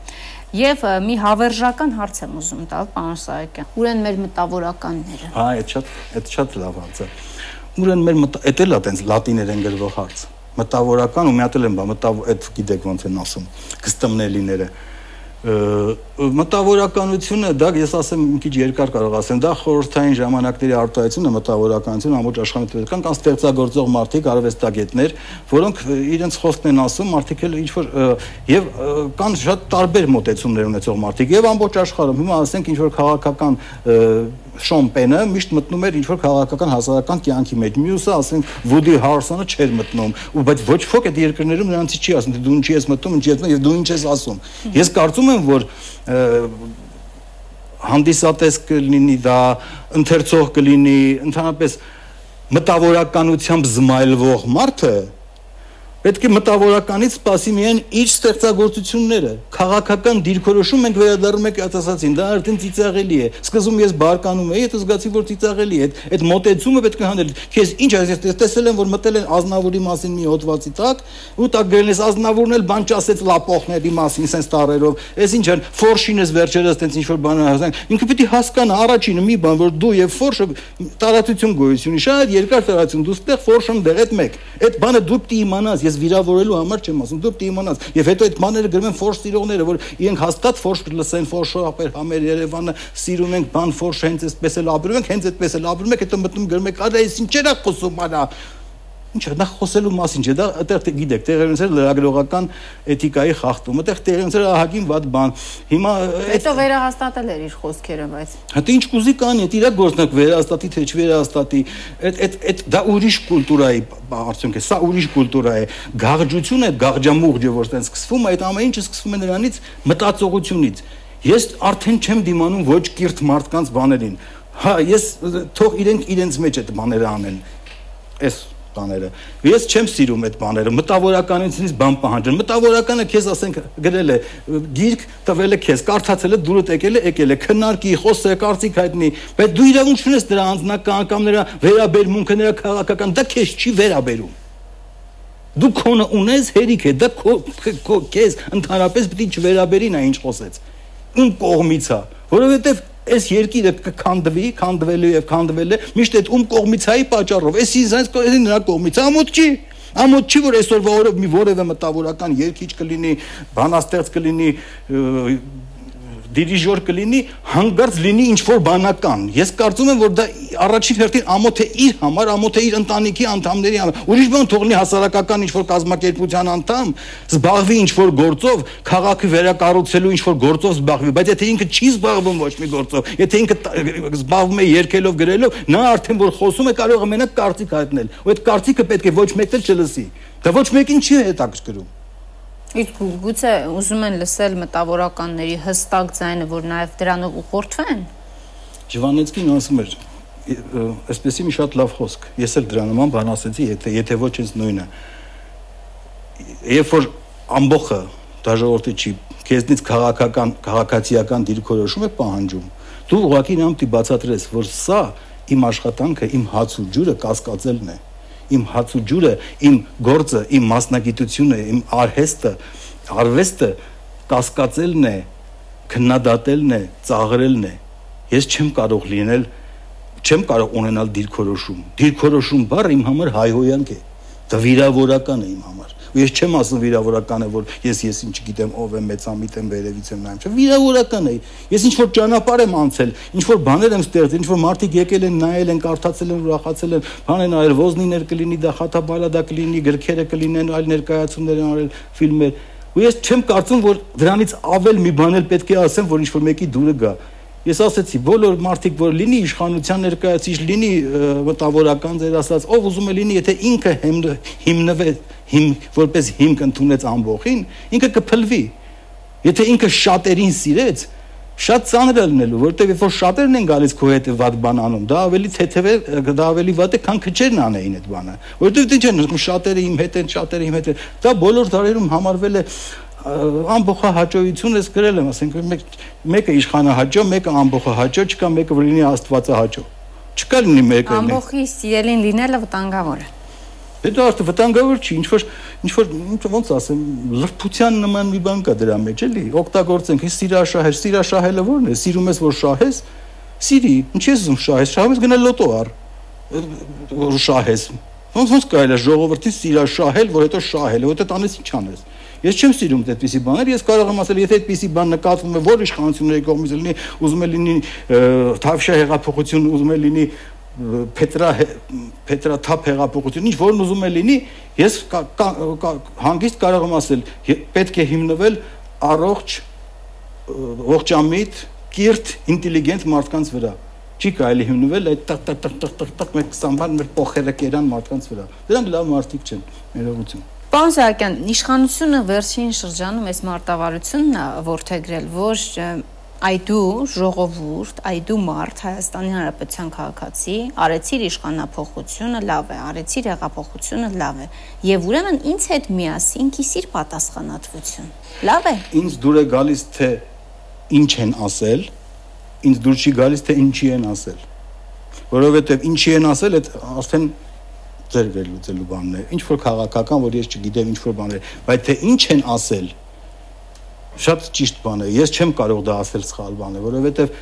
Եվ մի հավերժական հարց եմ ուզում տալ, պարոն Սահակյան։ Ուր են մեր մտավորականները։ Հա, այդ շատ, այդ շատ լավ հարց է։ Ուր են մեր էդ էլ է տենց լատիներեն գրվող հարց։ Մտավորական ու մի հատ էլ եմ բա մտավ այդ գիտեք ոնց են ասում, կստմնելիները մտավորականությունը դա ես ասեմ մի քիչ երկար կարող ասեմ դա խորհրդային ժամանակների արտահայտությունը մտավորականություն ամբողջ աշխարհում կան կան ստեղծագործող մարդիկ արվեստագետներ որոնք իրենց խոսքն են ասում մարդիկ էլ ինչ որ եւ կան շատ տարբեր մոտեցումներ ունեցող մարդիկ եւ ամբողջ աշխարհում հիմա ասենք ինչ որ քաղաքական Շոմպենը միշտ մտնում էր ինչ-որ քաղաքական հասարակական կյանքի մեջ։ Մյուսը, ասենք, Վուդի Հարսոնը չէր մտնում։ Ու բայց ոչ ոք այդ երկրներում նրանցի չի ասում, դու ինչի ես մտնում, ինչի ես մտնում եւ դու ինչ ես ասում։ Ես կարծում եմ, որ հանդիսատես կլինի դա, ընթերցող կլինի, ընդհանրապես մտավորականությամբ զմայլվող մարդը Պետք է մտավորականից սպասի միայն իր ստեղծագործությունները։ Քաղաքական դիրքորոշում մենք վերադառնում ենք այդ ասացին, դա արդեն ծիծաղելի է։ Սկզում ես բարկանում էի, հետո զգացի, որ ծիծաղելի է։ Այդ մտածումը պետք է հանել։ Քեզ ինչ այս ես տեսել եմ, որ մտել են Ազնավուրի մասին մի հոդվածի տակ, ու տակ գրել ես Ազնավուրն էլ բան չասեց լապոխների մասին, սենց տարերով։ Էս ինչ են, ֆորշինես վերջերս տենց ինչ որ բան հասան։ Ինքը պետք է հասկանա առաջինը մի բան, որ դու եւ ֆորշը տարածություն գոյություն ունի, շատ երկար տարածություն, դու ստեղ ֆորշն դեղետ մեկ։ Այդ բանը դու պետք է իմանաս ես վիրավորելու համար չեմ ասում, դու պետք է իմանաս։ Եվ հետո այդ բաները գրում են ֆորշ սիրողները, որ իրենք հաստատ ֆորշ լսեն, ֆորշը ապեր համեր Երևանը սիրում ենք, բան ֆորշ հենց այսպես էլ ապրում ենք, հենց այդպես էլ ապրում ենք, հետո մտնում գրում եք, արա այս ինչեր է խոսում արա Ինչ է, դա խոսելու մասին չէ, դա այդտեղ գիտեք, տեղի ունեցել լրագրողական էթիկայի խախտում, այդտեղ տեղի ունեցել ահագին վատ բան։ Հիմա հետո վերահաստատել էր իր խոսքերը, բայց Հա ինչ կուզի կանի, դա իր գործնակ վերահաստատի թե չվերահաստատի, այդ այդ այդ դա ուրիշ կուլտուրայի արդյունք է, սա ուրիշ կուլտուրա է։ Գաղջություն է, գաղջամուղջը, որ տենց սկսվում այդ ամեն ինչը սկսվում է նրանից մտածողությունից։ Ես արդեն չեմ դիմանում ոչ կիրթ մարդկանց բաներին։ Հա, ես թող իրենք իրենց մեջ այդ բաները անեն։ Այս բաները։ Ես չեմ սիրում այդ բաները։ Մտավորականությունից բան պահանջեն։ Մտավորականը քեզ ասենք գրել է գիրք, տվել է քեզ, կարդացել է, դուրը եկել է, եկել է, քննարկի, խոսե, կարծիք հայտնի, բայց դու իրավունք չունես դրա անձնական կամ նրա վերաբերմունքը, նրա քաղաքական, դա քեզ չի վերաբերում։ Դու քոնը ունես հերիք է, դա քո քեզ ընդհանրապես պետք է չվերաբերի նա ինչ խոսեց։ Ում կողմից է, որովհետև այս երկիրը կքանդվի, քանդվելու եւ քանդվել է միշտ այդ ում կողմից է պատճառով։ Էս ինձ նրա կողմից ամոթ չի։ Ամոթ չի որ այսօրվա օրը մի որևէ մտավորական երկիչ կլինի, բանաստեղծ կլինի, դիրիժոր կլինի, հանգարց լինի ինչ որ բանական։ Ես կարծում եմ, որ դա առաջին հերթին ամոթ է իր համար, ամոթ է իր ընտանիքի անդամների համար։ Ուրիշ բան թողնի հասարակական ինչ որ կազմակերպության անդամ, զբաղվի ինչ որ գործով, քաղաքը վերակառուցելու ինչ որ գործով զբաղվի, բայց եթե ինքը չի զբաղվում ոչ մի գործով, եթե ինքը զբաղվում է երկելով գրելով, նա արդեն որ խոսում է կարող է մենակ կարծիք հայտնել։ Ու այդ կարծիքը պետք է ոչ մեկն չլսի։ Դա ոչ մեկին չի հետաքրքրում։ Իսկ գուցե ուզում են լսել մտավորականների հստակ ձայնը, որ նաև դրանով ուղղորդվեն։ Ժվանեցկին ասում էր, այսպեսի մի շատ լավ խոսք։ Ես էլ դրա նման բան ասեցի, եթե եթե ոչ ինձ նույնը։ Երբ որ ամբողը դաժողովրդի չի քեզնից քաղաքական քաղաքացիական դիրքորոշում է պահանջում, դու ուղղակի նրան պիտի բացատրես, որ սա իմ աշխատանքը, իմ հաց ու ջուրը կասկածելն է իմ հաց ու ջուրը, իմ գործը, իմ մասնագիտությունը, իմ արհեստը, արվեստը կասկածելն է, քննադատելն է, ծաղրելն է։ Ես չեմ կարող լինել, չեմ կարող ունենալ դիրքորոշում։ Դիրքորոշում բառը իմ համար հայհոյանք է։ Դա վիրավորական է իմ համար ու ես չեմ ասում վիրավորական է որ ես ես ինչ գիտեմ ով է մեծամիտ եմ վերևից եմ նայում չէ վիրավորական է ես ինչ որ ճանապարհ եմ անցել ինչ որ բաներ եմ ստեղծել ինչ որ մարդիկ եկել են նայել են կարդացել են ուրախացել են բան են արել ոզնիներ կլինի դա խաթաբալադա կլինի գրքերը կլինեն այլ ներկայացումներ են արել ֆիլմեր ու ես չեմ կարծում որ դրանից ավել մի բան էլ պետք է ասեմ որ ինչ որ մեկի դուրը գա Ես ասացի, բոլոր մարդիկ, որ լինի իշխանության ներկայացիչ, լինի մտավորական ձեր ասած, ով ուզում է լինի, եթե ինքը հիմնվե հիմ որպես հիմք ընդունեց ամբողին, ինքը կփլվի։ Եթե ինքը շատերին սիրեց, շատ ծանր է լինելու, որովհետև երբ որ շատերն են գալիս քո հետ վատ բան անում, դա ավելի թեթև է, դա ավելի վատ է, քան քչերն անեին այդ բանը։ Որովհետև ինչ են, շատերը իմ հետ են, շատերը իմ հետ են։ Դա բոլոր դարերում համարվել է ամբողջ հաջողություն ես գրել եմ, ասենք մեկ մեկը իշխանը հաջող, մեկը ամբողջ հաջող, չկա մեկը որ լինի աստվածը հաջող։ Չկա լինի մեկը։ Ամբողջի սիրելին լինելը վտանգավոր է։ Դա արդեն վտանգավոր չի, ինչ որ ինչ որ ոնց ասեմ, լրբության նման մի բան կա դրա մեջ, էլի։ Օգտագործենք, հի սիրաշահեր, սիրաշահելը ո՞րն է։ Սիրում ես որ շահես, սիրի, ինչ ես ուզում շահես, շահես գնա լոտո առ։ Որ շահես։ Ոնց ոնց կարելի է ժողովրդի սիրաշահել, որ հետո շահել, որ հետո տանես ինչ անես։ Ես չեմ սիրում այդպիսի բաներ, ես կարող եմ ասել, եթե այդպիսի բան նկատվում է որ իշխանությունների կողմից լինի, ուզում է լինի Թավշյա հեղափոխություն, ուզում է լինի Պետրա Պետրաթափ հեղափոխություն, ինչ որն ուզում է լինի, ես հանգիստ կարող եմ ասել, պետք է հիմնվել առողջ ողջամիտ, կիրթ, ինտելիգենտ մարդկանց վրա չի կարելի հիմնվել այդ տակ տակ տակ տակ տակ տակ մեր 20 բան մեր փոխերը կերան մարդկանց վրա։ Դրանք լավ մարդիկ չեն, ներողություն։ Պարոն Սահակյան, իշխանությունը վերջին շրջանում այս մարտավարությունն է որթեգրել, որ այդու ժողովուրդ, այդու մարդ Հայաստանի Հանրապետության քաղաքացի արեցիր իշխանապողությունը լավ է, արեցիր հեղափոխությունը լավ է։ Եվ ուրեմն ինձ հետ միասին քիսիր պատասխանատվություն։ Լավ է։ Ինչ դուր է գալիս թե ինչ են ասել, ինձ դուր չի գալիս թե ինչի են ասել։ Որովհետև ինչի են ասել, այդ արդեն ձեր վերլուծելու բանն է։ Ինչ որ քաղաքական, որ ես չգիտեմ ինչ որ բաներ, բայց թե ինչ են ասել, շատ ճիշտ բան է։ Ես չեմ կարող դա ասել սխալ բան է, որովհետև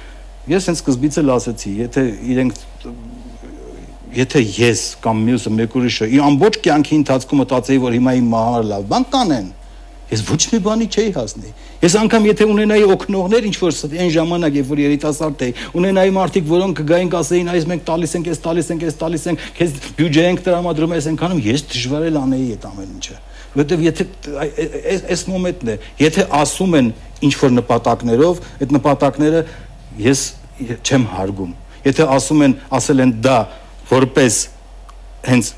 ես հենց սկզբից էլ ասացի, եթե իրենք եթե ես կամ մյուսը մեկ ուրիշը ի ամբողջ կյանքի ընթացքում մտածեի, որ հիմա իմ մահը լավ բան կանեն, ես ոչ մի բանի չէի հասնի։ Ես անգամ եթե ունենայի օկնողներ, ինչ որ այն ժամանակ, երբ որ երիտասարդ էի, ունենայի մարդիկ, որոնք կգային կասեին, այս մենք տալիս ենք, այս տալիս ենք, այս տալիս ենք, քեզ բյուջե ենք տրամադրում, այս ենք անում, ես դժվար էլ անեի այդ ամեն ինչը որովհետև եթե այս մոմենտն է, եթե ասում են ինչ որ նպատակներով, այդ նպատակները ես չեմ հարգում։ Եթե ասում են, ասել են դա որպես հենց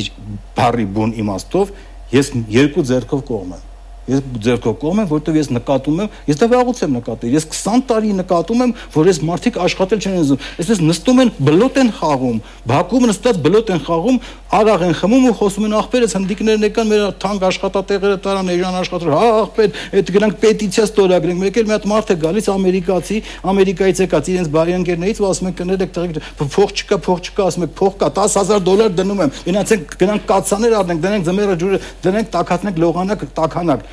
իր բարի բուն իմաստով, ես երկու ձեռքով կողմ եմ Ես ձերքով կողմ եմ, որովհետև ես նկատում եմ, ես դա վաղուց եմ նկատել։ Ես 20 տարի նկատում եմ, որ այս մարդիկ աշխատել չեն ուզում։ Այսպես նստում են բլոտ են խաղում, Բաքվում նստած բլոտ են խաղում, արաղ են խմում ու խոսում են ախպերս հնդիկներն եկան մեր թանկ աշխատատեղերը տարան էժան աշխատել։ Հա ախպեր, այդ գրանք պետիցիա ստորագրենք։ Մեկ էլ մի հատ մարդ է գալիս ամերիկացի, ամերիկայից եկած իրենց բարի ընկերներից ու ասում են կներեք տղեկ փող չկա, փող չկա, ասում եք փող կա, 10000 դոլար դնում եմ։ Գնացենք գնանք կացաներ առնենք, դնենք ձմեռը ջուրը, դնենք տակածնենք լողանակ, տականակ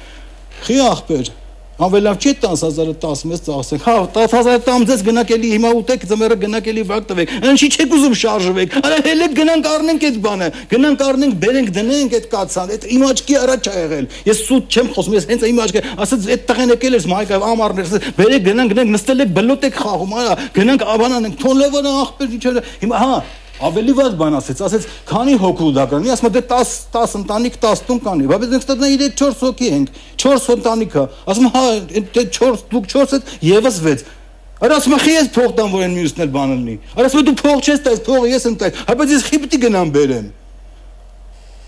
Խի ախպեր, Անվելավ չի 10000-ը 16 ծախսենք։ Հա, 10000-ը տամ ձեզ գնաք էլի հիմա ուտեք, ձմեռը գնաք էլի վակ տվեք։ Ինչի չեք ուզում շարժվեք։ Արա հելը գնանք առնենք այդ բանը։ Գնանք առնենք, բերենք, դնենք այդ կացան։ Այդ իմ աչքի առաջ ա եղել։ Ես սուտ չեմ խոսում, ես հենց իմ աչքի, ասած այդ տղեն եկել ես մայկա ամառներ, բերեք գնանք, գնանք նստել եք բլոտ եք խաղում, արա, գնանք ավանանենք, թոնլևը ախպեր իջը։ Հիմա հա, ավելի վատ բան ասեց, ասեց, քանի հոգու դա կանի, ասում դե 10 10 ընտանիք 10 տուն կանի, բայց մենք ստացա 3 4 հոգի ենք, 4 ընտանիքը, ասում հա դե 4 դուք 4 եք եւս 6 Արա ասում խի ես փող տան որ են մյուսն էլ բան լինի։ Արա ասում դու փող չես տես, փողը ես եմ տես։ Հա բայց ես խիպտի գնամ բերեմ։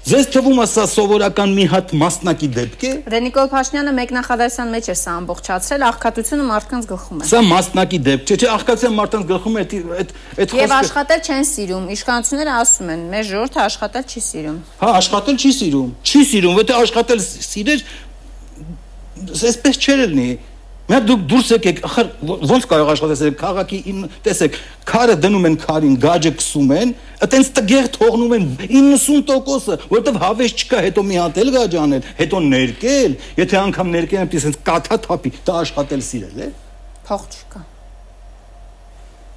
Ձեզ թվում է սա սովորական մի հատ մասնակի դեպք է։ Դե Նիկոլ Փաշինյանը մեկնախադասյան մեջ էր սա ամբողջացրել, աղքատությունը մարդկանց գլխում է։ Սա մասնակի դեպք չէ, չէ, աղքատությունը մարդկանց գլխում է, այդ այդ խոսքը Եվ աշխատել չեն սիրում։ Իշխանությունները ասում են, մեր ժողովուրդը աշխատել չի սիրում։ Հա, աշխատել չի սիրում։ Չի սիրում, որտեղ աշխատել սիրեր, այսպես չէր լինի Մա դուք դուրս եկեք, ախր ո՞նց կարող աշխատես քաղաքի տեսեք, քարը դնում են քարին, գաջը կսում են, այտենց տգեղ թողնում են 90%-ը, որովհետև հավես չկա, հետո մի հատ էլ գաջ անել, հետո ներկել, եթե անգամ ներկեն այնպես կաթա թափի, դա աշխատել սիրել է։ Փող չկա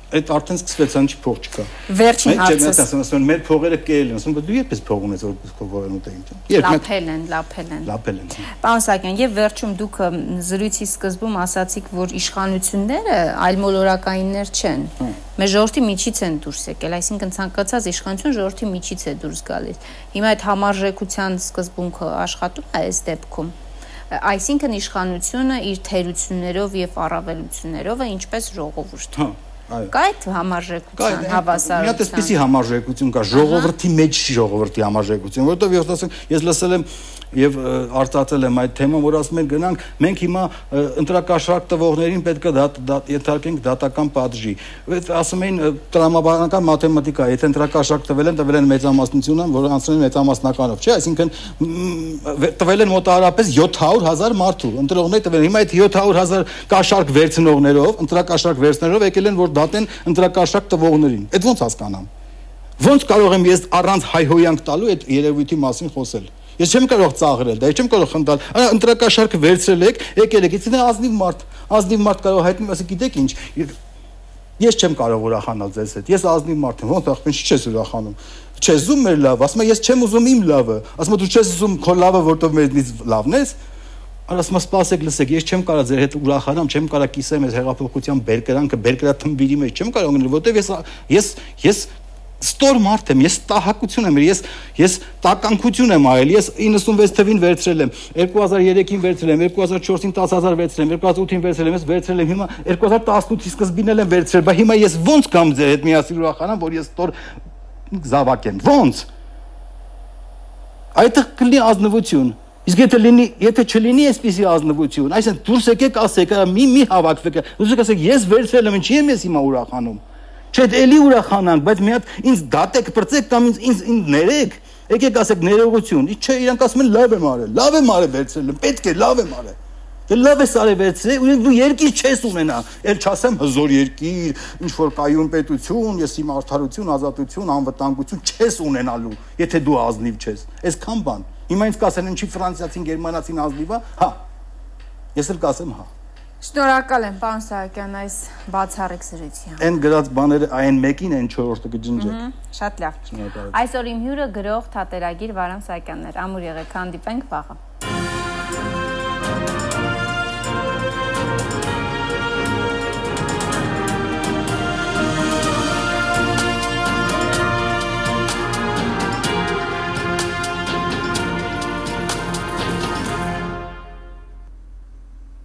այդ արդեն սկսվեցան չի փող չկա։ Վերջին հարցը։ Մենք ասում ասում մեր փողերը կել են, ասում դու երբես փող ունես որ փողերը ուտեին։ Երբ լափել են, լափել են։ Լափել են։ Պարոն Սակյան, եւ վերջում դուք զրույցի սկզբում ասացիք, որ իշխանությունները այլ մոլորակայիններ չեն։ Մեր ժողովրդի միջից են դուրս եկել, այսինքն ցանկացած իշխանություն ժողովրդի միջից է դուրս գալիս։ Հիմա այդ համարժեքության սկզբունքը աշխատում է այս դեպքում այսինքն իշխանությունը իր թերություններով եւ առավելություններով է ինչպես ժողովուրդ։ Հա Կա այդ համարժեքության հավասարություն։ Մի հատ էսպիսի համարժեքություն կա, ժողովրդի մեջ ժողովրդի համարժեքություն, որովհետև ես ասեմ, ես լսել եմ եւ արտացել եմ այդ թեման, որ ասում են գնանք, մենք հիմա ընտրակաշարք տվողներին պետք է ենթարկենք դատական պատժի։ Ասում էին տրամաբանական մաթեմատիկա, եթե ընտրակաշարք տվել են, տվել են մեծամասնությունը, որ անցնել են մեծամասնականով, չէ՞, այսինքն տվել են մոտավորապես 700.000 մարդու, ընտրողներ տվել Հիմա այդ 700.000 կաշարք վերցնողներով, ընտրակաշարք վերցնելով եկել են, որ դատեն ընտրակաշարք տվողներին։ Այդ ոնց հասկանամ։ Ոնց կարող եմ ես առանց հայհոյանք տալու այդ երևույթի մասին խոսել։ Ես չեմ կարող ծաղրել, դա չեմ կարող խնդալ։ Արա ընտրակաշարքը վերցրել եք, եկել եք, դա ազնիվ մարդ, ազնիվ մարդ կարող հայտնի, ասի գիտեք ինչ, ես չեմ կարող ուրախանալ ձեզ հետ։ Ես ազնիվ մարդ եմ, ոնց ախպեն չես ուրախանում։ Չես ուզում մեր լավ, ասում ես չեմ ուզում իմ լավը։ Ասում դու չես ուզում քո լավը, որտով մեզնից լավն ես։ Ասում սպասեք, լսեք, ես չեմ կարող ձեր հետ ուրախանամ, չեմ կարող կիսեմ այս հեղափոխության բերկրանքը, բերկրա թմբիրի մեջ, չեմ կարող գնել, որտեվ ես ես ես ստոր մարդ եմ, ես տահակություն եմ, ես ես տականքություն եմ արել, ես 96 թվին վերցրել եմ, 2003-ին վերցրել եմ, 2004-ին 10000 վերցրել եմ, 2008-ին վերցրել եմ, ես վերցրել եմ հիմա 2018-ի սկզբին եմ վերցրել, բայց հիմա ես ո՞նց կամ ձեր հետ միասին ուրախանամ, որ ես ստոր զավակ եմ։ Ո՞նց։ Այդ կլինի ազնվություն։ Իսկ եթե լինի, եթե չլինի այսպիսի ազնվություն, այսինքն դուրս եկեք ասեք, մի մի հավաքվեք, դուրս եկեք ասեք, ես վերցրել եմ, ինչի եմ ես հիմա ուրախանում։ Չէ, էլի ուրախանանք, բայց մի հատ ինձ դատեք, բրծեք կամ ինձ ինձ ներեք։ Եկեք ասեք ներողություն։ Չէ, իրանք ասում են լավ եմ արել, լավ եմ արել վերցրել, պետք է լավ եմ արել։ Դե լավ ես արել վերցրել, ու դու երկիր չես ունենա։ Էլ չասեմ հզոր երկիր, ինչ որ կայուն պետություն, ես իմ արդարություն, ազատություն, անվտանգություն չես ունենալու, եթե դու ազնիվ չես։ Այսքան բան։ Հիմա ինձ կասեն, ինչի ֆրանսիացին, գերմանացին ազնիվա, հա։ Ես էլ կասեմ, հա։ Շնորհակալ եմ, պարոն Սահակյան, այս բացառիկ զրույցին։ Այն գրած բաները այն մեկին, այն չորրորդը կջնջեք։ Շատ լավ։ Այսօր իմ հյուրը գրող, թատերագիր Վարան Սահակյանն էր։ Ամուր եղեք, հանդիպենք վաղը։